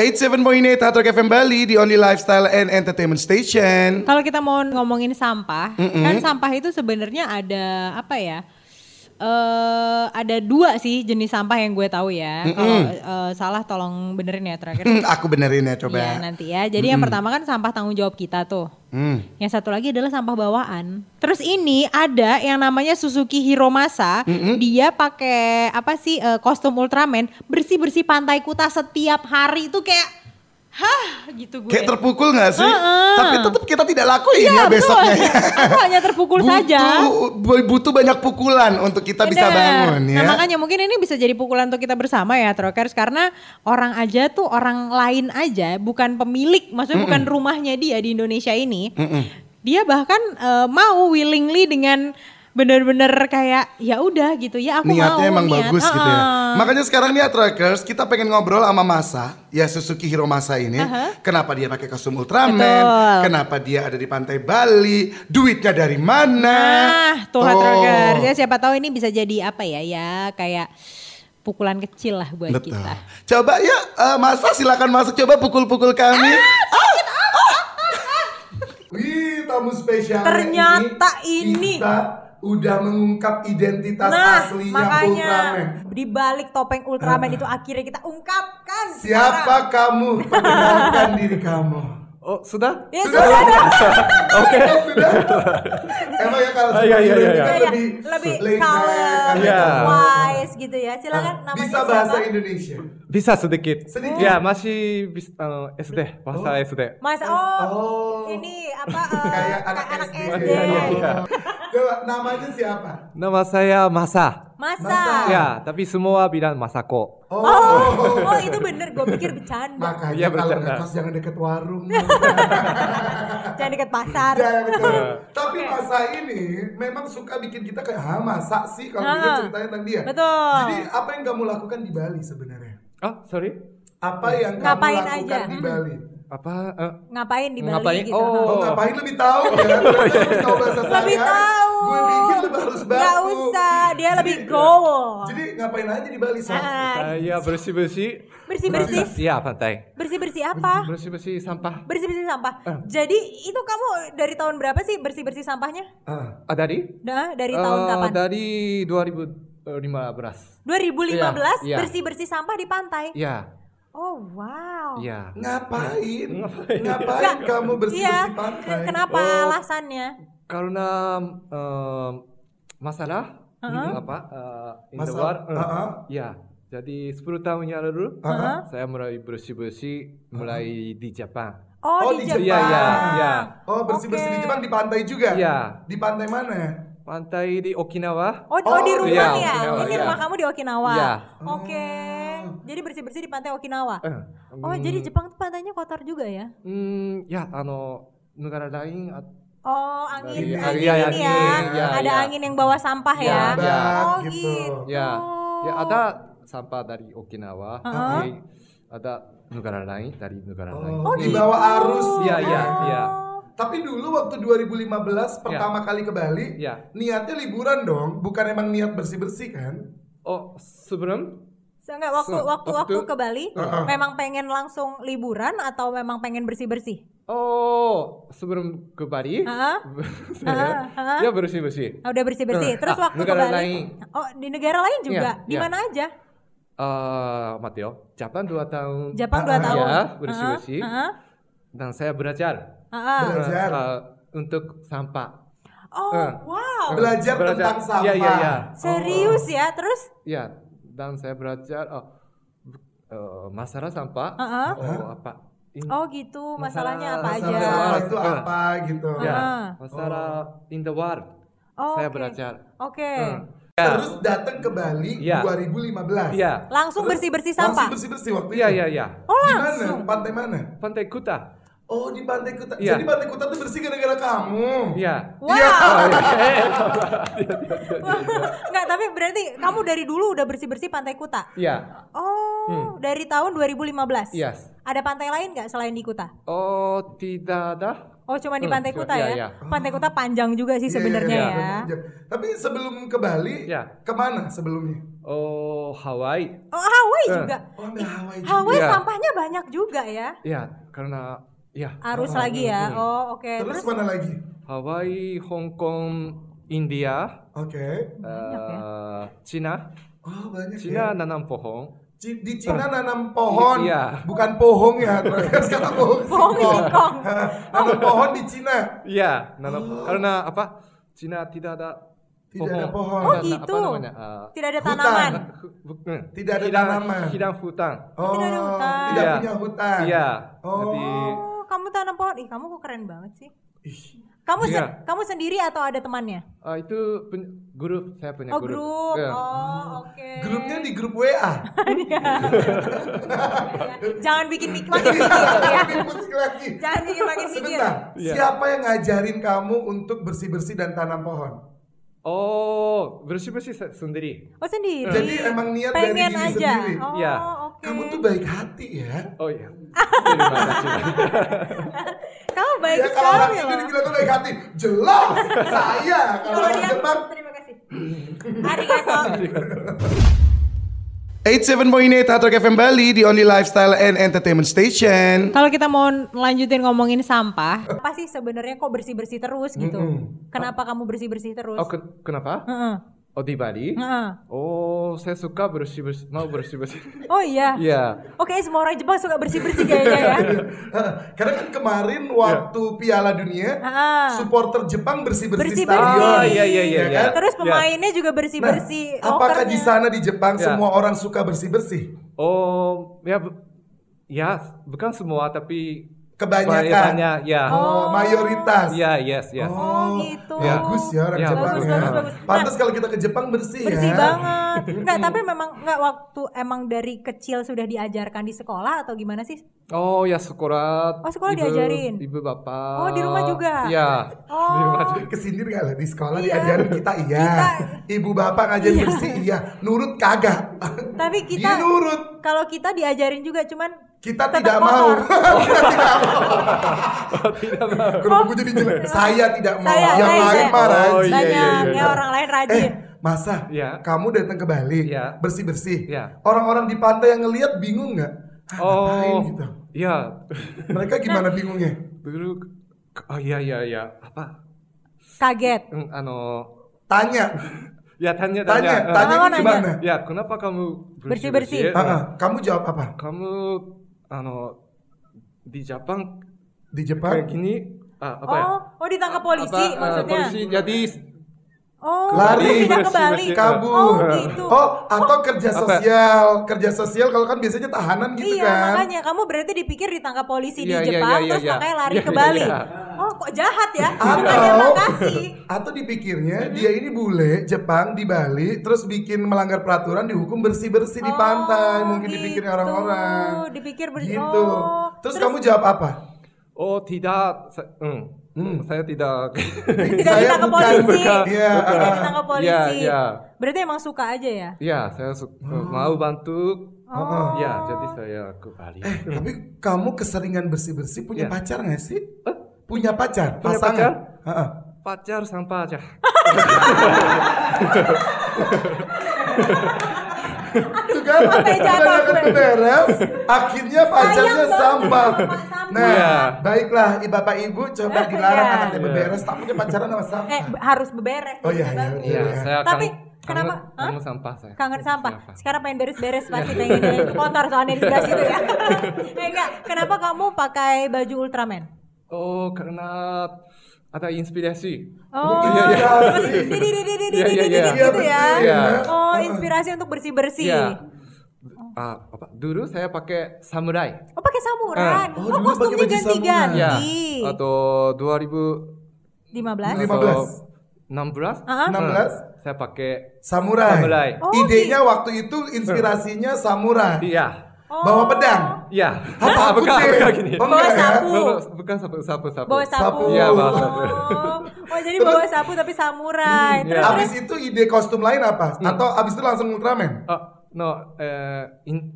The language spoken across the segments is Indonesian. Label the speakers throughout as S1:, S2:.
S1: 87.8 Hard Rock FM Bali, the only lifestyle and entertainment station.
S2: Kalau kita mau ngomongin sampah, kan sampah itu sebenarnya ada apa ya? Eh ada dua sih jenis sampah yang gue tahu ya. Kalau eh, salah tolong benerin ya terakhir.
S1: Hmm, aku benerin ya coba.
S2: Iya nanti ya. Jadi yang pertama kan sampah tanggung jawab kita tuh.
S1: Hmm.
S2: Yang satu lagi adalah sampah bawaan. Terus ini ada yang namanya Suzuki Hiromasa. Dia pakai apa sih eh, kostum Ultraman bersih-bersih pantai Kuta setiap hari itu kayak hah gitu gue.
S1: Kayak terpukul gak sih?
S2: Heeh.
S1: Tapi tetap kita tidak lakuin
S2: Iya,
S1: ya
S2: betul.
S1: besoknya ya.
S2: Aku hanya terpukul saja.
S1: Butuh, butuh banyak pukulan untuk kita bisa
S2: Bener.
S1: bangun ya.
S2: Nah makanya mungkin ini bisa jadi pukulan untuk kita bersama ya Trokers karena orang aja tuh orang lain aja bukan pemilik maksudnya bukan rumahnya dia di Indonesia ini. Dia bahkan eh, mau willingly dengan bener-bener kayak ya udah gitu ya aku
S1: Niatnya
S2: mau
S1: emang
S2: niat.
S1: bagus gitu ya. Makanya sekarang nih Trackers kita pengen ngobrol sama Masa, ya Suzuki Hiromasa ini. Kenapa dia pakai kostum Ultraman?
S2: Betul.
S1: Kenapa dia ada di pantai Bali? Duitnya dari mana?
S2: Nah, tuh Hard Rockers. ya siapa tahu ini bisa jadi apa ya ya kayak pukulan kecil lah buat
S1: Betul.
S2: kita.
S1: Coba ya eh, Masa silakan masuk coba pukul-pukul kami. Ah, Wih, tamu spesial
S2: Ternyata ini.
S1: kita udah mengungkap identitas
S2: Nah,
S1: aslinya
S2: makanya
S1: Ultraman.
S2: di balik topeng Ultraman itu akhirnya kita ungkapkan.
S1: Siapa kamu? Perkenalkan diri kamu.
S3: Oh, sudah?
S2: Ya
S1: Sudah.
S2: sudah, sudah.
S3: Oke.
S1: Sudah. Emang ya kalau
S3: Ah, iya, iya, iya, iya.
S1: lebih
S2: lebih color,
S1: kan,
S3: Iya.
S1: gitu.
S2: wise gitu ya. Silakan
S1: Ah,
S2: namanya
S1: Bisa
S2: siapa?
S1: bahasa Indonesia.
S3: Bisa sedikit.
S1: Sedikit.
S3: Ya, masih bis, uh, SD, bahasa SD.
S2: Mas oh,
S1: Oh.
S2: ini apa eh,
S1: Kayak anak
S2: anak
S1: SD.
S2: SD.
S3: Iya, iya, iya.
S1: Coba namanya siapa?
S3: Nama saya Masa.
S2: Masa.
S1: Masa.
S3: Ya, tapi semua bilang Masako.
S1: Oh.
S2: Oh, oh itu bener gue pikir bercanda.
S1: Makanya
S3: Iya,
S1: kalau
S3: bercanda.
S1: ngekos jangan deket warung.
S2: Jangan dekat pasar.
S1: Ya betul. Tapi masa ini memang suka bikin kita kayak ha masa sih kalau
S2: Ah.
S1: dengar ceritanya tentang dia.
S2: Betul.
S1: Jadi apa yang kamu lakukan di Bali sebenarnya?
S3: Ah, sorry.
S1: Apa yang kamu
S2: Ngapain
S1: lakukan
S2: aja?
S1: di
S2: Hmm.
S3: Apa? eh,
S2: Ngapain di Bali
S3: Ngapain?
S2: gitu.
S3: Oh.
S1: Oh, ngapain lebih tahu ya? Lebih tahu bahasa saya.
S2: Lebih tahu.
S1: Gue pikir lebih harus baku.
S2: Gak usah, dia lebih
S1: Jadi-
S2: goal.
S1: Jadi ngapain aja di Bali Sam?
S2: Ah,
S3: saya bersih-bersih.
S2: Bersih-bersih.
S3: Ya, pantai.
S2: Bersih-bersih apa?
S3: Bersih-bersih sampah.
S2: Bersih-bersih sampah.
S3: Eh.
S2: Jadi itu kamu dari tahun berapa sih bersih-bersih sampahnya?
S1: Ah.
S3: Ah, dari?
S2: Nah, dari tahun
S3: Eh,
S2: kapan?
S3: Dari 2015.
S2: 2015
S3: Iya, iya.
S2: bersih-bersih sampah di pantai.
S3: Ya,
S2: Oh, wow.
S3: ya.
S1: Ngapain?
S3: Ngapain?
S1: Ngapain
S2: Nggak,
S1: kamu bersih
S2: Iya.
S1: pantai?
S2: Kenapa
S3: Oh.
S2: alasannya?
S3: Karena em, masalah
S2: Uh-huh.
S3: apa eh, in the
S1: Masalah,
S3: war, eh,
S1: uh-uh.
S3: ya. Jadi 10 tahun yang lalu
S1: Uh-huh.
S3: saya mulai bersih-bersih mulai di Jepang.
S2: Oh,
S1: Oh,
S2: di
S1: di
S2: Jepang.
S3: Iya, iya, iya.
S1: Oh bersih bersih
S2: Oke.
S1: di Jepang di pantai juga?
S3: Iya.
S1: Di pantai mana?
S3: Pantai di Okinawa.
S2: Oh, oh, di
S1: Oh,
S2: rumah
S3: iya,
S2: ya?
S3: Okinawa,
S2: Ini
S3: iya.
S2: rumah kamu di Okinawa?
S3: Iya.
S2: Oke. Jadi bersih-bersih di pantai Okinawa?
S3: Eh,
S2: Oh, jadi Jepang tuh pantainya kotor juga ya?
S3: mm, ya, ano, negara lain at-
S2: Oh, angin,
S3: Iya,
S2: angin
S3: iya,
S2: ini
S3: angin,
S2: ya.
S3: iya,
S2: Ada
S3: iya.
S2: angin yang bawa sampah ya.
S3: Iya,
S1: iya.
S2: Oh,
S1: Gitu.
S2: gitu.
S3: ya, ya ada sampah dari Okinawa,
S2: Uh-huh.
S3: tapi ada negara lain dari negara lain.
S1: Oh, di bawah arus.
S3: Iya, iya, iya.
S1: Tapi dulu waktu 2015 pertama kali ke Bali,
S3: Iya.
S1: niatnya liburan dong, bukan emang niat bersih-bersih kan?
S3: Oh, sebelum
S2: Enggak, waktu
S3: Se-
S2: waktu waktu
S3: waktu-
S2: ke Bali
S1: Uh-uh.
S2: memang pengen langsung liburan atau memang pengen bersih-bersih?
S3: Oh, sebelum ke Bali,
S2: Heeh.
S3: saya
S2: Heeh.
S3: ya bersih bersih.
S2: Ah, udah bersih-bersih. Terus
S3: Ah,
S2: waktu ke Bali.
S3: lain.
S2: Oh, di negara lain juga.
S3: Iya,
S2: Di
S3: iya.
S2: mana aja?
S3: Eh, Mateo, Jepang dua tahun.
S2: Jepang 2
S1: Ah,
S2: tahun.
S3: Ya, bersih-bersih.
S2: Heeh.
S3: Dan saya belajar
S2: Heeh.
S1: Belajar.
S3: eh, untuk sampah.
S2: Oh,
S3: Eh.
S2: wow.
S1: Belajar, tentang sampah.
S3: Iya, iya, iya.
S2: Serius ya? Terus
S3: Ya, dan saya belajar oh, eh, masalah sampah.
S2: Heeh.
S3: Oh, apa? In-
S2: oh gitu, masalahnya apa
S3: Masalah-
S2: aja?
S1: Masalah itu apa gitu.
S3: ya,
S2: Ah.
S3: masalah in the world.
S2: Oh,
S3: saya
S2: oke.
S3: belajar.
S2: Oke.
S3: Hmm. Ya.
S1: Terus datang ke Bali
S3: Iya.
S1: 2015.
S3: Iya.
S2: Langsung bersih-bersih sampah.
S1: Langsung bersih-bersih waktu
S3: Iya,
S1: itu.
S3: iya, iya.
S2: Oh,
S1: Di
S2: langsung.
S1: mana? Pantai mana?
S3: Pantai Kuta.
S1: Oh di Pantai Kuta.
S3: Iya.
S1: Jadi Pantai Kuta tuh bersih gara-gara kamu.
S3: Iya.
S2: Wow.
S1: Iya.
S2: Enggak, tapi berarti kamu dari dulu udah bersih-bersih Pantai Kuta.
S3: Iya.
S2: Oh, dari tahun 2015.
S3: Yes.
S2: Ada pantai lain nggak selain di Kuta?
S3: Oh, tidak ada.
S2: Oh cuma di
S3: Hmm,
S2: Pantai Kuta
S3: iya,
S2: ya?
S3: iya.
S2: Pantai Kuta panjang juga sih
S1: Iya,
S2: sebenarnya
S1: iya,
S2: ya.
S1: iya. Tapi sebelum ke Bali,
S3: Iya.
S1: ke mana sebelumnya?
S3: Oh, Hawaii.
S2: Oh Hawaii
S3: Eh.
S2: juga.
S1: Oh, Hawaii juga.
S2: Hawaii
S3: Iya.
S2: sampahnya banyak juga ya.
S3: Ya, karena ya
S2: Arus lagi ya. Oh oke.
S1: Terus,
S2: Terus,
S1: mana lagi?
S3: Hawaii, Hong Kong, India,
S1: Oke.
S3: eh, Cina,
S1: Oh, banyak
S3: Cina
S1: ya.
S3: nanam pohon.
S1: Di Cina nanam pohon,
S3: Iya.
S1: bukan pohong ya. Terus kata pohong
S2: Pohong singkong.
S1: nanam pohon di Cina.
S3: Iya, nanam karena apa? Cina tidak ada
S1: Tidak ada pohon.
S2: Oh, gitu.
S3: Apa namanya? eh,
S2: Tidak ada
S1: Hutan.
S2: tanaman.
S3: hu- bukan.
S1: Tidak ada
S3: Hidang-
S1: tanaman.
S3: Hidang hutan.
S1: Oh,
S2: Tidak ada hutan.
S1: tidak
S3: Iya.
S1: punya hutan.
S3: Iya.
S1: Oh.
S3: Jadi
S2: Oh kamu tanam pohon. Ih kamu kok keren banget sih.
S1: Ih,
S2: Kamu se-
S3: Iya.
S2: kamu sendiri atau ada temannya?
S3: ah, itu grup saya punya
S2: Oh grup.
S3: Iya.
S2: Oh oke.
S1: Grupnya di grup WA.
S2: Jangan bikin mik makin mikir ya.
S1: Pusing lagi.
S2: Jangan bikin makin mikir.
S1: Sebentar,
S3: Iya.
S1: siapa yang ngajarin kamu untuk bersih-bersih dan tanam pohon?
S3: Oh, bersih-bersih se- sendiri.
S2: Oh sendiri.
S1: Jadi emang niat dari
S2: Pengen
S1: diri
S2: aja.
S1: sendiri.
S2: Oh
S3: Iya.
S2: oke.
S1: Kamu tuh baik hati ya.
S3: Oh iya. Terima kasih.
S2: Kamu baik
S1: ya kalau orang
S2: sekali loh.
S1: dibilang tuh baik hati, jelas saya. Kalau
S2: Kalau
S1: orang
S2: dia
S1: Jepang,
S2: terima kasih. Arigato.
S1: 87.8 Hard Rock FM Bali, the only lifestyle and entertainment station.
S2: Kalau kita mau lanjutin ngomongin sampah, apa sih sebenarnya kok bersih-bersih terus gitu? Kenapa kamu bersih-bersih terus?
S3: Oh, ken- kenapa?
S2: Heeh.
S3: Oh, di Bali?
S2: Heeh.
S3: Oh, saya suka bersih-bersih, mau bersih-bersih.
S2: Oh iya.
S3: Iya.
S2: Oke, semua orang Jepang suka bersih-bersih kayaknya ya.
S1: Karena kan kemarin waktu Piala Dunia,
S2: Ah.
S1: supporter Jepang bersih-bersih
S2: Bersih-bersih.
S1: stadion.
S3: Oh, iya, iya, iya,
S1: Ya kan?
S3: iya.
S2: Terus
S3: Ya.
S2: pemainnya juga
S1: Nah,
S2: bersih-bersih
S1: apakah di sana di Jepang
S3: Ya.
S1: semua orang suka bersih-bersih?
S3: Oh, ya, ya, bukan semua tapi
S1: Kebanyakan.
S3: kebanyakannya, ya.
S1: Oh, mayoritas.
S3: Ya, yes, yes.
S2: Oh, gitu.
S1: Bagus ya orang
S3: Ya,
S1: Jepang
S2: bagus,
S1: ya.
S2: bagus, bagus.
S1: Pantas kalau kita ke Jepang bersih,
S2: bersih
S1: ya.
S2: banget. Enggak, tapi memang enggak waktu emang dari kecil sudah diajarkan di sekolah atau gimana sih?
S3: Oh, ya sekolah.
S2: Oh, sekolah
S3: ibu,
S2: diajarin.
S3: Ibu bapak.
S2: Oh, di rumah juga?
S3: Iya.
S2: Oh.
S3: Di rumah juga.
S1: Kesindir gak lah di sekolah
S2: Iya.
S1: diajarin kita iya. Ibu bapak ngajarin
S2: Iya.
S1: bersih iya. Nurut kagak.
S2: Tapi kita
S1: nurut.
S2: kalau kita diajarin juga cuman
S1: Kita
S2: tetap
S1: tidak mau.
S2: kotor.
S1: kita tidak mau. Kalau gue jadi jelek. Saya tidak mau.
S2: Saya,
S1: Yang
S2: saya,
S1: lain
S2: saya.
S1: mah
S3: Oh, iya,
S2: banyak
S3: iya, iya.
S2: ya orang lain
S1: Eh,
S2: rajin.
S1: masa
S3: Iya.
S1: kamu datang ke Bali
S3: Iya.
S1: bersih-bersih.
S3: Iya.
S1: Orang-orang di pantai yang ngelihat bingung nggak? Ah, ngapain
S3: Oh,
S1: gitu.
S3: iya.
S1: Mereka gimana bingungnya?
S3: Dulu, oh iya, iya, iya. Apa?
S2: Kaget.
S3: Hmm, ano,
S1: Tanya.
S3: ya tanya,
S1: Tanya,
S3: tanya. Eh,
S1: tanya
S2: Oh,
S1: itu gimana?
S3: Ya, kenapa kamu
S2: Bersih-bersih.
S3: bersih-bersih?
S1: Ah, ah. Kamu jawab apa?
S3: Kamu, ano, di Jepang
S1: Di
S3: kayak
S1: Jepang?
S3: gini, ah, apa ya?
S2: Oh, oh ditangkap polisi
S3: Apa, eh,
S2: maksudnya.
S3: polisi jadi
S2: Oh,
S1: Lari.
S2: pindah ke Bali.
S1: Kabur.
S2: Oh, gitu.
S1: Oh, atau kerja
S3: Apa?
S1: sosial. Kerja sosial kalau kan biasanya tahanan gitu
S2: iya,
S1: kan.
S2: makanya kamu berarti dipikir ditangkap polisi
S3: Iya,
S2: di
S3: iya,
S2: Jepang
S3: iya, iya,
S2: terus
S3: iya.
S2: makanya lari
S3: Iya,
S2: ke
S3: iya,
S2: Bali.
S3: Iya.
S2: Oh, kok jahat ya?
S1: Atau
S2: Terima kasih.
S1: atau dipikirnya dia ini bule Jepang di Bali terus bikin melanggar peraturan dihukum bersih-bersih di
S2: Oh,
S1: pantai mungkin
S2: gitu.
S1: dipikirnya orang-orang.
S2: Dipikir ber-
S1: Gitu.
S2: oh,
S1: terus,
S2: terus-
S1: kamu jawab apa?
S3: Oh tidak, sa- hmm.
S1: Hmm.
S3: saya tidak.
S2: Tidak
S1: Saya
S2: ditangkap
S1: bukan,
S2: polisi.
S1: bukan. Iya,
S2: Tidak
S1: ah.
S2: ditangkap polisi.
S3: Iya, iya.
S2: Berarti emang suka aja ya?
S3: ya, saya su- mau bantu.
S1: Oh.
S3: Ya, jadi saya ke Bali.
S1: Eh, tapi kamu keseringan bersih-bersih punya
S3: Iya.
S1: pacar nggak sih? Punya pacar,
S3: Punya
S1: pasangan.
S3: pacar?
S1: Heeh.
S3: Pacar sampah aja.
S1: Itu kan
S2: gue.
S1: beres, akhirnya pacarnya sampah. Nah,
S3: Iya.
S1: baiklah, bapak ibu coba dilarang
S2: Iya.
S1: anaknya beberes, takutnya pacaran sama sampah.
S2: Eh, harus beberes.
S1: Oh, iya, iya,
S3: Iya,
S1: Iya.
S3: saya
S2: Tapi kenapa?
S3: kangen- sampah saya.
S2: Kangen sampah. Sekarang pengen beres-beres pasti pengen itu kotor soalnya di sebelah situ ya. eh enggak, kenapa kamu pakai baju Ultraman?
S3: Oh, karena ada inspirasi.
S2: Oh,
S1: iya, iya.
S3: Iya, iya, iya.
S2: ya.
S3: Iya.
S2: Oh, inspirasi untuk bersih-bersih.
S3: Iya. Ah, apa? Dulu saya pakai samurai.
S2: Oh, pakai samurai.
S1: Oh,
S2: Oh,
S1: dulu
S2: kostumnya
S1: pakai baju
S2: ganti-ganti.
S3: Ya. Atau 2000
S2: 15.
S1: Lima belas.
S3: 16?
S2: Ah,
S1: 16
S3: Saya pakai
S1: samurai.
S3: Samurai.
S2: Oh,
S1: Idenya waktu itu inspirasinya samurai.
S3: iya.
S2: Oh.
S1: Bawa pedang.
S3: Iya. Bukan,
S1: deh.
S3: bukan gini.
S1: Oh,
S2: Bawa
S1: ya?
S2: sapu.
S3: Bukan- Bukan sapu, sapu, sapu.
S2: Bawa sapu.
S1: Sapu.
S3: Iya, bawa sapu.
S2: Oh, oh jadi
S1: Terus-
S2: bawa sapu tapi samurai. Terus,
S3: Iya.
S1: Abis itu ide kostum lain apa?
S2: Hmm.
S1: Atau abis itu langsung Ultraman?
S3: Oh, no, eh, in,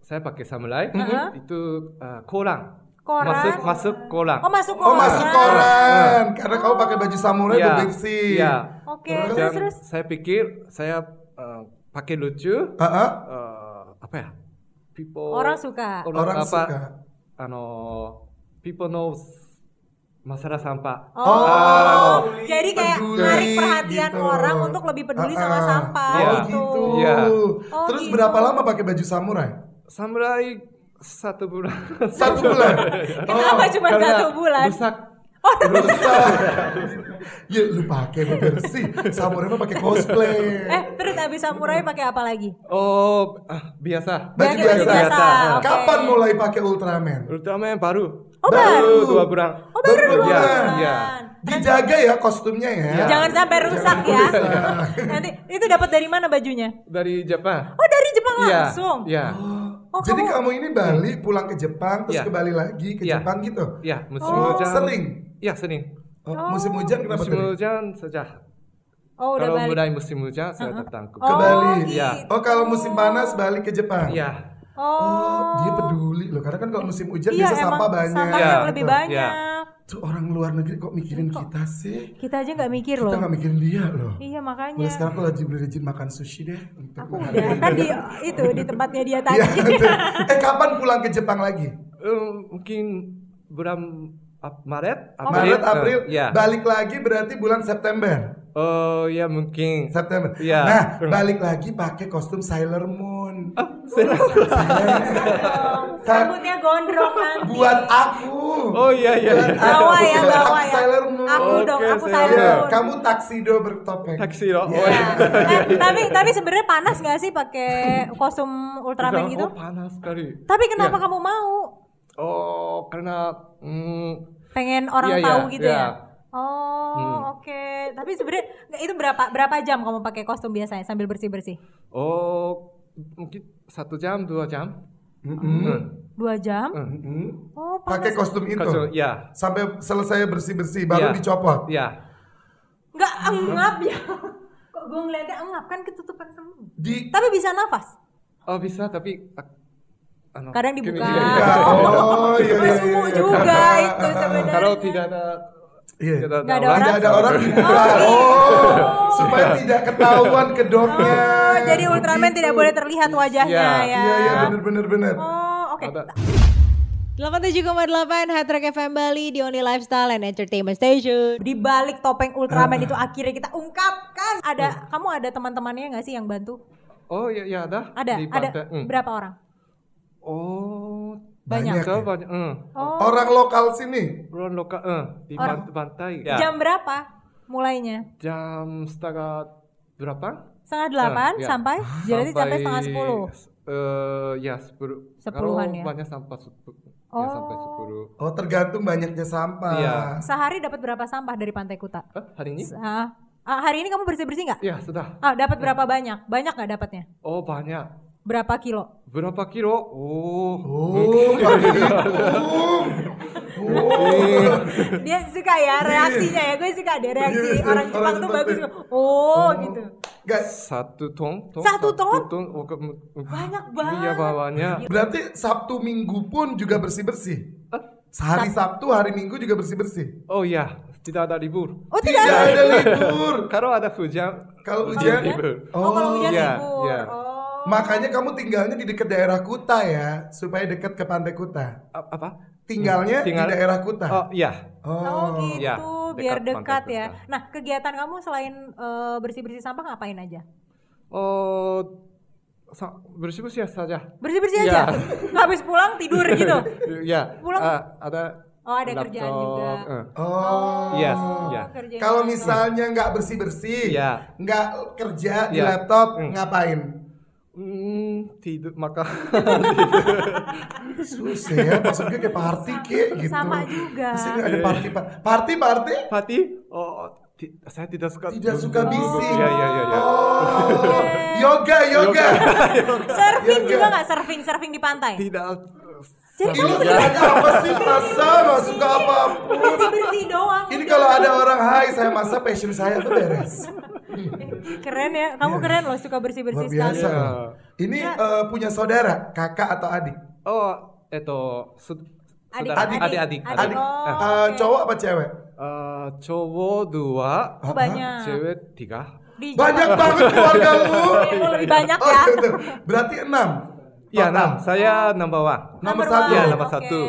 S3: saya pakai samurai.
S2: Uh-huh.
S3: Itu eh, koran.
S2: Koran.
S3: Masuk masuk kolam.
S2: Oh masuk
S1: Oh
S2: koran.
S1: masuk koran karena kamu pakai baju samurai
S3: Iya,
S1: bersih.
S3: Iya.
S2: Oke,
S1: Terus?
S2: terus terus.
S3: saya pikir saya eh, pakai lucu.
S1: Ah, ah.
S3: eh, apa ya? People.
S2: Orang suka.
S1: Orang
S3: apa?
S1: suka.
S3: Ano, people knows masalah sampah.
S2: Oh, jadi kayak
S1: peduli
S2: narik perhatian
S1: gitu.
S2: orang untuk lebih peduli sama
S1: Ah, ah.
S2: sampah
S3: Iya.
S1: Oh
S2: gitu.
S1: gitu.
S3: Iya.
S2: Oh,
S1: Terus
S2: gitu.
S1: berapa lama pakai baju samurai?
S3: Samurai satu bulan.
S1: Satu bulan.
S2: Kenapa cuma
S3: Karena
S2: satu bulan?
S3: Rusak.
S1: Rusak. ya lu pakai bersih. Samurai mah pakai cosplay.
S2: Eh, terus abis samurai pakai apa lagi?
S3: Oh, ah, biasa.
S1: Baju
S2: Pakai
S1: biasa.
S2: biasa. Oke.
S1: Kapan mulai pakai Ultraman?
S3: Ultraman baru.
S2: Oh, baru.
S3: dua bulan.
S2: Oh, baru
S1: Baru
S2: dua bulan.
S3: Iya.
S1: Dijaga ya kostumnya ya.
S2: Jangan sampai rusak ya. Nanti itu dapat dari mana bajunya?
S3: Dari Jepang.
S2: Oh, dari Jepang
S3: Iya.
S2: langsung.
S3: Iya.
S2: Oh,
S1: Jadi
S2: kamu-
S1: kamu ini Bali pulang ke Jepang terus
S3: Iya.
S1: ke Bali lagi ke
S3: Iya.
S1: Jepang gitu.
S3: Iya, musim
S1: Oh,
S3: hujan.
S1: sering?
S3: Iya, sering.
S1: Oh, Musim hujan kenapa
S3: Musim
S1: tadi?
S3: hujan sejak.
S2: Oh, udah
S3: Kalau
S2: balik.
S3: mulai musim hujan saya datang
S1: ke
S2: Oh,
S1: Bali.
S2: gitu.
S3: Iya.
S1: Oh kalau musim panas balik ke Jepang.
S3: Iya.
S1: Oh, dia peduli loh karena kan kalau musim hujan
S2: Iya,
S1: biasa
S2: emang
S1: sampah banyak.
S2: sampah
S3: Iya,
S2: yang lebih
S1: gitu.
S2: banyak.
S1: Tuh orang luar negeri kok mikirin kita sih?
S2: Kita aja nggak mikir
S1: Kita
S2: loh.
S1: nggak mikirin dia loh.
S2: Iya makanya.
S1: Mulai sekarang aku lagi beli makan sushi deh. Untuk
S2: Aku udah kan di itu di tempatnya dia tadi.
S1: Iya, betul. eh kapan pulang ke Jepang lagi?
S3: Eh, mungkin bulan Ap- Maret,
S1: Maret, April.
S3: Eh, Iya.
S1: Balik lagi berarti bulan September.
S3: Oh, ya mungkin.
S1: September.
S3: Iya.
S1: Nah, balik lagi pakai kostum Sailor Moon.
S2: Rambutnya gondrong nanti.
S1: Buat aku.
S3: Oh iya iya. iya.
S2: Bawa ya, bawa
S1: aku
S2: ya.
S1: Sailor Moon.
S2: Aku dong, aku
S3: Sailor
S2: Sailor
S1: Iya,
S2: Moon.
S1: kamu taksido bertopeng.
S3: Taksi loh.
S1: Iya.
S3: Oh.
S2: Eh, tapi tapi sebenarnya panas gak sih pakai kostum Ultraman gitu?
S3: Oh, panas sekali.
S2: Tapi kenapa kamu mau?
S3: Oh, karena mm,
S2: Pengen orang tahu gitu ya? Oh,
S3: Hmm.
S2: oke. Tapi sebenarnya itu berapa berapa jam kamu pakai kostum biasanya sambil bersih-bersih?
S3: oh mungkin satu jam dua jam.
S1: Mm-mm.
S3: Hmm.
S2: Dua jam?
S1: Mm-mm.
S2: Oh,
S1: Pakai kostum itu.
S3: Kostum, ya.
S1: Sampai selesai bersih-bersih baru
S3: Iya.
S1: dicopot.
S3: Ya.
S2: Nggak engap ya? Kok gue ngeliatnya engap kan ketutupan semua.
S1: Di
S2: Tapi bisa nafas.
S3: Oh bisa tapi ano,
S2: Kadang dibuka.
S3: gini,
S1: Iya.
S3: gini.
S1: Oh, iya, iya,
S2: Sumu
S1: iya.
S2: juga itu sebenarnya.
S3: Kalau tidak ada
S1: Iya.
S2: Nggak ada
S3: orang,
S1: Tidak ada orang dibuka.
S2: Oh, gitu.
S1: Oh, supaya tidak ketahuan kedoknya.
S2: Oh, jadi Ultraman tidak boleh terlihat wajahnya
S3: Iya.
S2: ya.
S1: Iya, iya, bener, bener, bener.
S2: Oh, oke.
S3: ada
S2: 87,8 Hard Rock FM Bali di Only Lifestyle and Entertainment Station. Di balik topeng Ultraman itu akhirnya kita ungkapkan. Ada kamu ada teman-temannya nggak sih yang bantu?
S3: Oh iya iya ada.
S2: Ada,
S3: Di
S2: ada.
S3: Hmm.
S2: berapa orang?
S3: Oh
S2: Banyak.
S1: Banyak.
S3: so banyak. Hmm.
S2: Oh,
S3: ya.
S1: Orang lokal sini.
S3: Orang lokal eh di
S2: Orang-
S3: pan- pantai. Ya.
S2: jam berapa mulainya?
S3: Jam setengah berapa?
S2: Setengah delapan
S3: ya.
S2: sampai? Jadi sampai setengah sepuluh.
S3: Eh ya sepuluh.
S2: Sepuluhan
S3: Kalau
S2: ya?
S3: banyak sampai sepuluh.
S2: Oh.
S3: Ya, sampai sepuluh.
S1: Oh, tergantung banyaknya sampah.
S3: Iya.
S2: Sehari dapat berapa sampah dari Pantai Kuta?
S3: Eh, hari ini?
S2: Ah, ah, hari ini kamu bersih-bersih nggak?
S3: Ya sudah.
S2: Ah, dapat berapa banyak? Banyak nggak dapatnya?
S3: Oh banyak.
S2: Berapa kilo?
S3: Berapa kilo? Oh.
S1: Oh, oh.
S2: Dia suka ya reaksinya ya. Gue suka deh reaksi
S1: Iya,
S2: orang
S1: orang
S2: Jepang tuh
S1: Jepang
S2: bagus.
S1: tuh.
S2: Oh, gitu.
S1: Guys,
S3: Satu ton, ton
S2: Satu ton?
S3: oh, ke-
S2: Banyak
S3: Iya
S2: banget.
S3: bawahnya.
S1: berarti Sabtu Minggu pun juga bersih-bersih.
S3: Eh,
S1: Sehari Sabtu, hari Minggu juga bersih-bersih.
S3: Oh ya, tidak ada libur.
S2: Oh, tidak
S1: Tidak
S2: ada.
S1: ada libur.
S3: Kalau ada hujan,
S1: Kalau hujan,
S3: libur.
S2: Oh, kalau hujan
S3: iya,
S2: libur.
S3: iya.
S2: Oh.
S1: Makanya kamu tinggalnya di dekat daerah Kuta ya, supaya dekat ke pantai Kuta.
S3: A- Apa?
S1: Tinggalnya
S3: Tinggal-
S1: di daerah Kuta.
S3: Oh iya.
S2: Oh, gitu,
S3: Iya,
S2: biar
S3: dekat
S2: ya.
S3: Kuta.
S2: Nah, kegiatan kamu selain eh, bersih-bersih sampah ngapain aja?
S3: Oh, bersih-bersih saja.
S2: Bersih-bersih
S3: Iya.
S2: aja. Habis pulang tidur gitu.
S3: Ya,
S2: Pulang-
S3: ah, ada.
S2: Oh, ada kerjaan juga.
S3: eh.
S1: Oh.
S3: Yes, ya.
S2: kerjaan.
S1: Kalau misalnya nggak bersih-bersih,
S3: Iya.
S1: nggak kerja di
S3: Iya.
S1: laptop,
S3: Hmm.
S1: ngapain?
S3: Hmm, tidur maka
S1: Susah ya, maksudnya kayak party kayak gitu.
S2: Sama juga.
S1: Pasti nggak ada party, Pak. Party, party?
S3: Pati. Oh, ti- saya tidak suka.
S1: Tidak suka bising.
S3: Iya, iya, iya, iya.
S1: Oh, yoga, yoga.
S2: Surfing
S1: Yoga.
S2: juga nggak surfing surfing di pantai?
S3: Tidak.
S2: Jadi
S1: Ini
S2: kamu
S1: apa sih masa nggak suka apa pun?
S2: bersih bersih doang.
S1: Ini kalau ada orang hai saya masa passion saya tuh beres.
S2: keren ya, kamu keren loh suka bersih bersih
S1: biasa.
S2: sekali.
S3: Iya.
S1: Ini eh, punya saudara, kakak atau adik?
S3: Oh, itu Saudara,
S2: Adik-adik.
S3: adik-adik.
S2: Adik.
S1: Adik,
S2: Oh,
S1: eh, cowok apa cewek?
S3: Eh, cowok dua,
S2: Oh, banyak.
S3: cewek tiga.
S1: Banyak banget keluargamu.
S2: Oh, lebih banyak
S1: Oh,
S2: ya.
S1: gitu. Berarti enam.
S3: Iya,
S1: Total.
S3: enam. Saya number one.
S1: Nomor
S2: Number
S1: satu.
S3: Iya, nomor satu.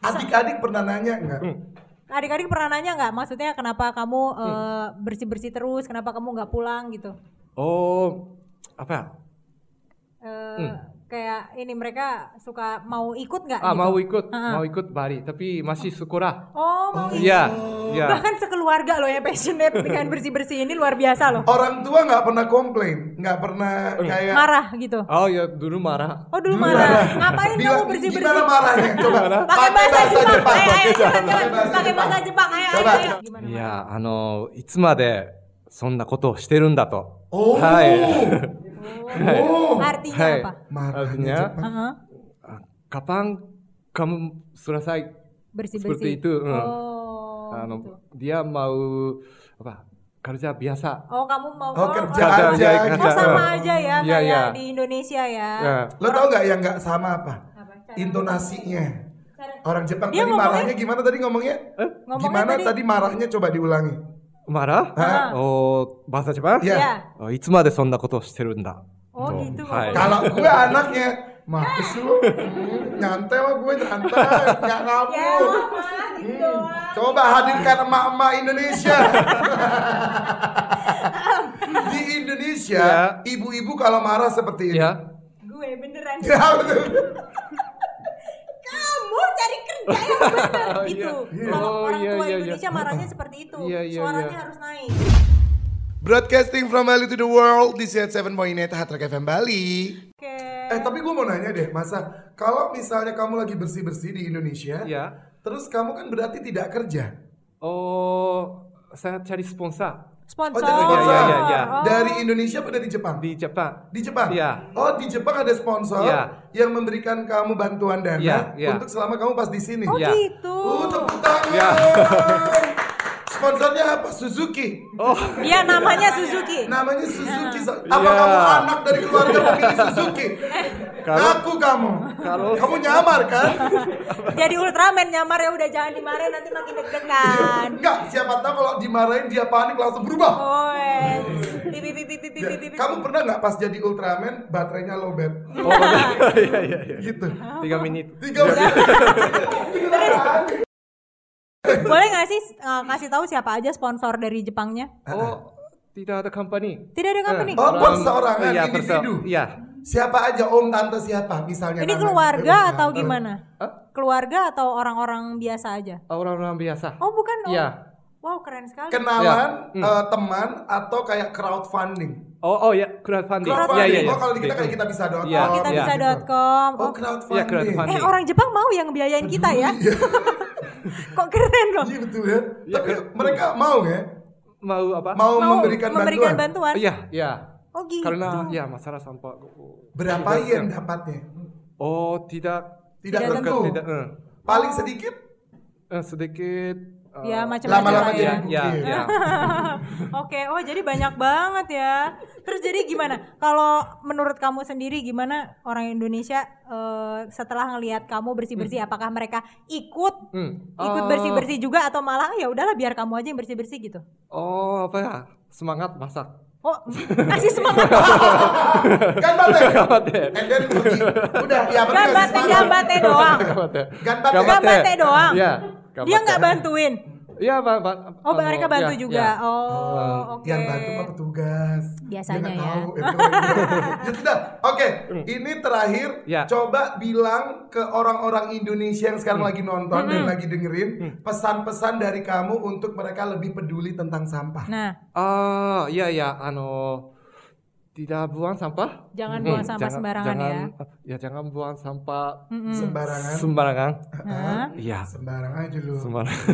S1: Adik-adik pernah nanya enggak?
S2: Adik-adik pernah nanya nggak? Maksudnya kenapa kamu eh, bersih-bersih terus? Kenapa kamu nggak pulang gitu?
S3: Oh, apa ya?
S2: Eh, Kayak ini mereka suka mau ikut nggak?
S3: Ah,
S2: gitu?
S3: mau ikut,
S2: Ha-ha.
S3: mau ikut Bali, tapi masih sekolah.
S2: Oh, mau ikut.
S3: Iya, iya.
S2: Bahkan sekeluarga loh ya passionate dengan bersih-bersih ini luar biasa loh.
S1: Orang tua nggak pernah komplain, nggak pernah kayak
S2: Marah gitu.
S3: Oh ya, dulu marah.
S2: Oh dulu
S1: Dulu
S2: marah. Ngapain kamu
S1: Bilang,
S2: bersih-bersih?
S1: Gimana marahnya? Coba
S2: Pakai bahasa Jepang.
S1: Jepang.
S2: Ayo, ayo, coba, coba.
S1: Pakai bahasa
S2: Pakai bahasa
S1: Jepang.
S2: Jepang. Ayo, ayo,
S1: Coba.
S2: ayo. Gimana?
S3: いや、あの、いつまでそんなことをしてるんだと。
S1: Oh.
S3: はい。
S1: Oh.
S2: Artinya
S3: Hai.
S2: apa?
S1: Marahnya
S3: Artinya,
S1: Jepang.
S2: Heeh.
S3: kapan kamu selesai
S2: Bersih-bersih.
S3: seperti itu? Hmm.
S2: Oh.
S3: Anu,
S2: gitu.
S3: dia mau apa? Kerja biasa.
S2: Oh kamu mau
S1: Oh,
S2: oh,
S1: kerja
S2: oh,
S1: aja,
S2: oh,
S1: kerja.
S2: sama aja ya
S3: Iya,
S2: kayak
S3: iya.
S2: di Indonesia ya.
S3: Ya.
S1: Lo tau nggak yang nggak sama apa?
S2: Apa?
S1: Intonasinya. Orang Jepang
S2: Dia
S1: tadi
S2: ngomongnya-
S1: marahnya gimana tadi ngomongnya?
S2: Ngomongnya
S1: Gimana
S2: tadi-
S1: tadi marahnya coba diulangi.
S3: marah?
S1: Hah?
S3: Oh, bahasa Jepang?
S1: Iya.
S2: Iya.
S3: Oh, いつまでそんなことをしてるんだ。
S2: Oh
S3: Tuh.
S2: gitu.
S3: Hai.
S1: Kalau gue anaknya, mampus lu, Hmm, nyantai mah gue nyantai, nggak
S2: Ya,
S1: ngabur.
S2: mama gitu doang.
S1: Coba hadirkan emak-emak Indonesia. Di Indonesia,
S3: Ya.
S1: ibu-ibu kalau marah seperti ini.
S3: Ya.
S2: Gue beneran.
S1: Ya, betul.
S2: kamu cari kerja yang benar
S3: Oh,
S2: gitu.
S3: iya.
S2: Kalau
S3: Oh,
S2: orang
S3: iya,
S2: tua
S3: iya, iya.
S2: Indonesia marahnya seperti itu.
S3: Iya, iya,
S2: Suaranya
S3: iya.
S2: harus naik.
S1: Broadcasting from Bali to the world di Set 7.8 Hard Rock FM Bali.
S2: Oke.
S1: Eh tapi gue mau nanya deh, masa kalau misalnya kamu lagi bersih-bersih di Indonesia,
S3: Ya.
S1: terus kamu kan berarti tidak kerja.
S3: Oh, saya cari sponsor
S2: Sponsor.
S1: Oh, jadi sponsor.
S3: Iya, iya, iya.
S2: Oh.
S1: Dari Indonesia apa dari Jepang?
S3: di Jepang.
S1: Di Jepang?
S3: Iya.
S1: Oh di Jepang ada sponsor
S3: Iya.
S1: yang memberikan kamu bantuan dana
S3: Iya, iya.
S1: untuk selama kamu pas di sini.
S2: Oh
S3: Iya.
S2: gitu.
S1: Uh, tepuk tangan.
S3: Iya.
S1: Sponsornya apa? Suzuki.
S3: Oh,
S2: Dia namanya Suzuki.
S1: Namanya Suzuki.
S2: Nah.
S1: Apa
S3: Iya.
S1: kamu anak dari keluarga pemilik Suzuki?
S3: Kalau-
S1: Aku kamu.
S3: kalau-
S1: kamu nyamar kan?
S2: Jadi Ultraman nyamar ya udah jangan dimarahin nanti makin deg-degan.
S1: Enggak, siapa tahu kalau dimarahin dia panik langsung berubah.
S2: Oh. Pipi pipi pipi pipi pipi.
S1: kamu pernah nggak pas jadi Ultraman baterainya low bat?
S3: oh benar. Iya, iya, iya.
S1: Gitu.
S3: Tiga menit.
S1: Tiga menit.
S2: Boleh nggak sih eh, kasih tahu siapa aja sponsor dari Jepangnya?
S3: Oh, tidak ada company.
S2: Tidak ada company.
S1: Oh, perseorangan
S3: Iya,
S1: individu.
S3: Iya.
S1: Siapa aja om tante siapa misalnya
S2: Ini keluarga atau gimana?
S3: Hah?
S2: Keluarga atau orang-orang biasa aja?
S3: Orang-orang biasa.
S2: Oh bukan. Oh.
S3: Iya.
S2: Wow keren sekali.
S1: Kenalan,
S3: Ya.
S1: eh, teman atau kayak crowdfunding.
S3: Oh, oh ya, crowdfunding.
S1: Crowdfunding.
S3: Iya, iya, iya.
S1: Oh, kalau di kita kayak kita bisa dot
S3: Iya,
S2: Oh, kita
S3: iya.
S2: bisa.com.
S1: Oh,
S2: Oh,
S1: crowdfunding.
S3: Iya, crowdfunding.
S2: eh orang Jepang mau yang biayain kita ya? Kok keren loh?
S1: Iya betul ya.
S3: Iya,
S1: Tapi
S3: kan.
S1: mereka mau ya?
S3: Mau apa?
S1: Mau,
S2: Mau
S1: memberikan,
S2: memberikan
S1: bantuan.
S2: bantuan.
S3: Iya, iya.
S2: Oh gitu.
S3: Karena ya masalah sampah.
S1: Berapa yen dapatnya?
S3: Oh, tidak
S1: Tidak,
S2: Tidak
S1: tentu.
S3: tidak eh,
S1: Paling sedikit
S3: eh, sedikit eh,
S2: Ya macam-macam
S1: lama-lama jadi
S2: ya.
S3: ya,
S1: bukit.
S3: ya.
S2: Oke, oh jadi banyak banget ya. Terus jadi gimana? Kalau menurut kamu sendiri gimana orang Indonesia eh, setelah ngelihat kamu bersih-bersih apakah mereka ikut
S3: Hmm.
S2: ikut
S3: Oh,
S2: bersih-bersih juga atau malah ya udahlah biar kamu aja yang bersih-bersih gitu?
S3: Oh, apa ya? Semangat masak.
S2: Oh, kasih semangat.
S1: Ganbate.
S3: Ganbate.
S1: And then. Udah, ya betul.
S2: Gambate, gambate doang.
S3: Ganbate.
S1: Ganbate.
S2: Gambate doang.
S3: Iya.
S2: Dia
S3: ganbate.
S2: nggak bantuin.
S3: Iya, ba- ba-
S2: Oh,
S3: anu,
S2: mereka bantu
S3: ya,
S2: juga.
S3: ya.
S2: Oh, oke.
S1: Yang bantu mah petugas.
S2: Biasanya
S1: Dia
S2: ya.
S1: tahu. Betul. ya sudah. Oke, ini terakhir.
S3: Ya.
S1: Coba bilang ke orang-orang Indonesia yang sekarang lagi nonton dan lagi dengerin pesan-pesan dari kamu untuk mereka lebih peduli tentang sampah.
S2: Nah,
S3: Ah, iya ya, anu tidak buang sampah.
S2: jangan
S3: Hmm,
S2: buang sampah
S3: jangan-
S2: sembarangan
S3: jangan,
S2: ya.
S3: Ya jangan buang sampah
S1: Sembarangan.
S3: sembarangan.
S2: Nah,
S3: Iya,
S1: Sembarang aja lu.
S3: sembarangan.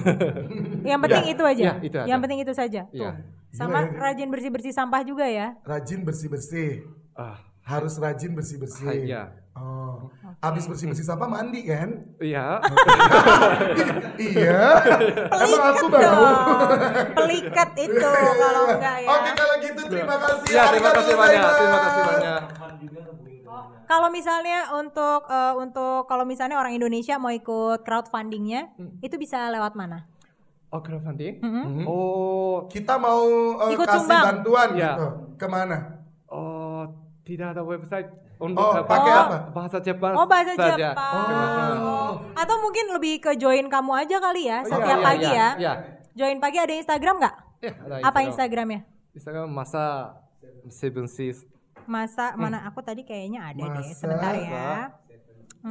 S2: yang penting itu aja.
S3: Ya, itu aja.
S2: Yang penting itu saja.
S3: Iya.
S2: Tuh. Sama
S1: Gila ya.
S2: rajin bersih-bersih sampah juga ya.
S1: Rajin bersih-bersih.
S3: Ah,
S1: Harus rajin bersih-bersih.
S3: iya.
S1: Oh. Abis bersih-bersih sampah mandi kan?
S3: Iya.
S1: iya. Emang aku baru.
S2: Pelikat itu kalau enggak ya.
S1: Oke kalau gitu terima kasih.
S3: Ya, terima kasih banyak. Terima kasih banyak.
S2: Kalau misalnya untuk eh, untuk kalau misalnya orang Indonesia mau ikut crowdfundingnya,
S3: Hmm.
S2: itu bisa lewat mana?
S3: Oh crowdfunding?
S2: Mm-mm.
S3: Oh,
S1: Kita mau uh,
S2: Ikut
S1: kasih
S2: sumbang.
S1: bantuan
S3: Iya.
S1: gitu. Ke mana?
S3: oh tidak ada website untuk
S1: Oh, pakai
S3: bahasa-
S1: apa?
S3: Bahasa Jepang.
S2: Oh bahasa
S3: saja.
S2: Jepang.
S3: Kenakan.
S2: Oh. Atau mungkin lebih ke join kamu aja kali ya
S3: Oh,
S2: setiap
S3: iya,
S2: pagi
S3: iya,
S2: ya.
S3: Iya.
S2: Join pagi ada Instagram nggak?
S3: Iya, ada
S2: Apa
S3: Instagram.
S2: Instagramnya?
S3: Instagram masa seven six.
S2: Masa mana aku tadi kayaknya ada deh.
S1: Masa.
S2: Sebentar ya.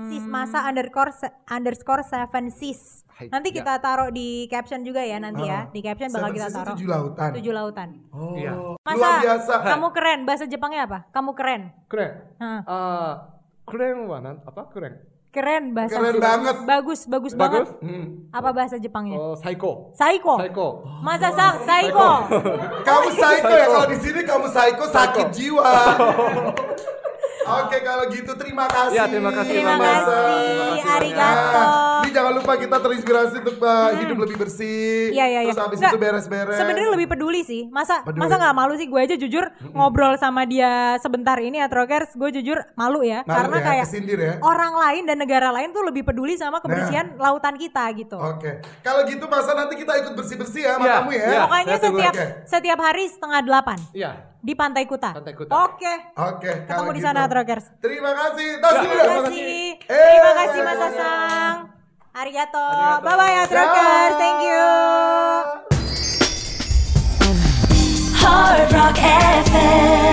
S2: Sis masa underscore se- underscore seven sis. Nanti
S3: ya.
S2: kita taruh di caption juga ya nanti ya. Di caption bakal kita taruh.
S1: tujuh lautan.
S2: Tujuh lautan.
S1: Oh,
S3: Iya.
S2: Masa
S1: luar biasa.
S2: kamu keren. Bahasa Jepangnya apa? Kamu keren.
S3: Keren. Ah, keren mana? Apa keren?
S2: Keren bahasa
S1: Keren
S2: Jepang.
S1: banget.
S2: Bagus, bagus,
S3: Bagus?
S2: banget.
S1: Hmm.
S2: Apa bahasa Jepangnya?
S3: Oh, psycho.
S2: Saiko.
S3: Psycho.
S2: Masa sang Saiko.
S1: Kamu psycho ya kalau di sini kamu psycho sakit jiwa. Oke kalau gitu terima kasih.
S3: Ya, terima kasih,
S2: Terima kasih.
S3: Terima kasih
S2: Arigato.
S1: Ini jangan lupa kita terinspirasi untuk uh, hidup lebih bersih.
S2: Iya iya iya.
S1: Terus habis
S2: Nggak,
S1: itu beres-beres.
S2: Sebenarnya lebih peduli sih. Masa
S1: Peduli.
S2: masa nggak malu sih gue aja jujur ngobrol sama dia sebentar ini ya Trokers, gue jujur malu ya
S1: Malu
S2: karena
S1: ya,
S2: kayak
S1: kesindir ya.
S2: orang lain dan negara lain tuh lebih peduli sama kebersihan lautan kita gitu.
S1: Oke. Kalau gitu masa nanti kita ikut bersih-bersih ya sama
S3: Iya,
S1: kamu ya.
S3: iya.
S2: Pokoknya
S3: saya
S2: setiap setiap hari setengah delapan
S3: Iya.
S2: di Pantai Kuta.
S3: Pantai Kuta.
S2: Oke.
S1: Oke,
S2: Ketemu
S1: kalau
S2: di
S1: gitu.
S2: sana Trokers.
S1: Terima kasih.
S2: Terima
S1: ya.
S2: kasih.
S1: Eh,
S2: Terima kasih Mas Asang. Arigato. Arigato. Bye bye Outrockers. Ya. Thank you. Hard Rock FM.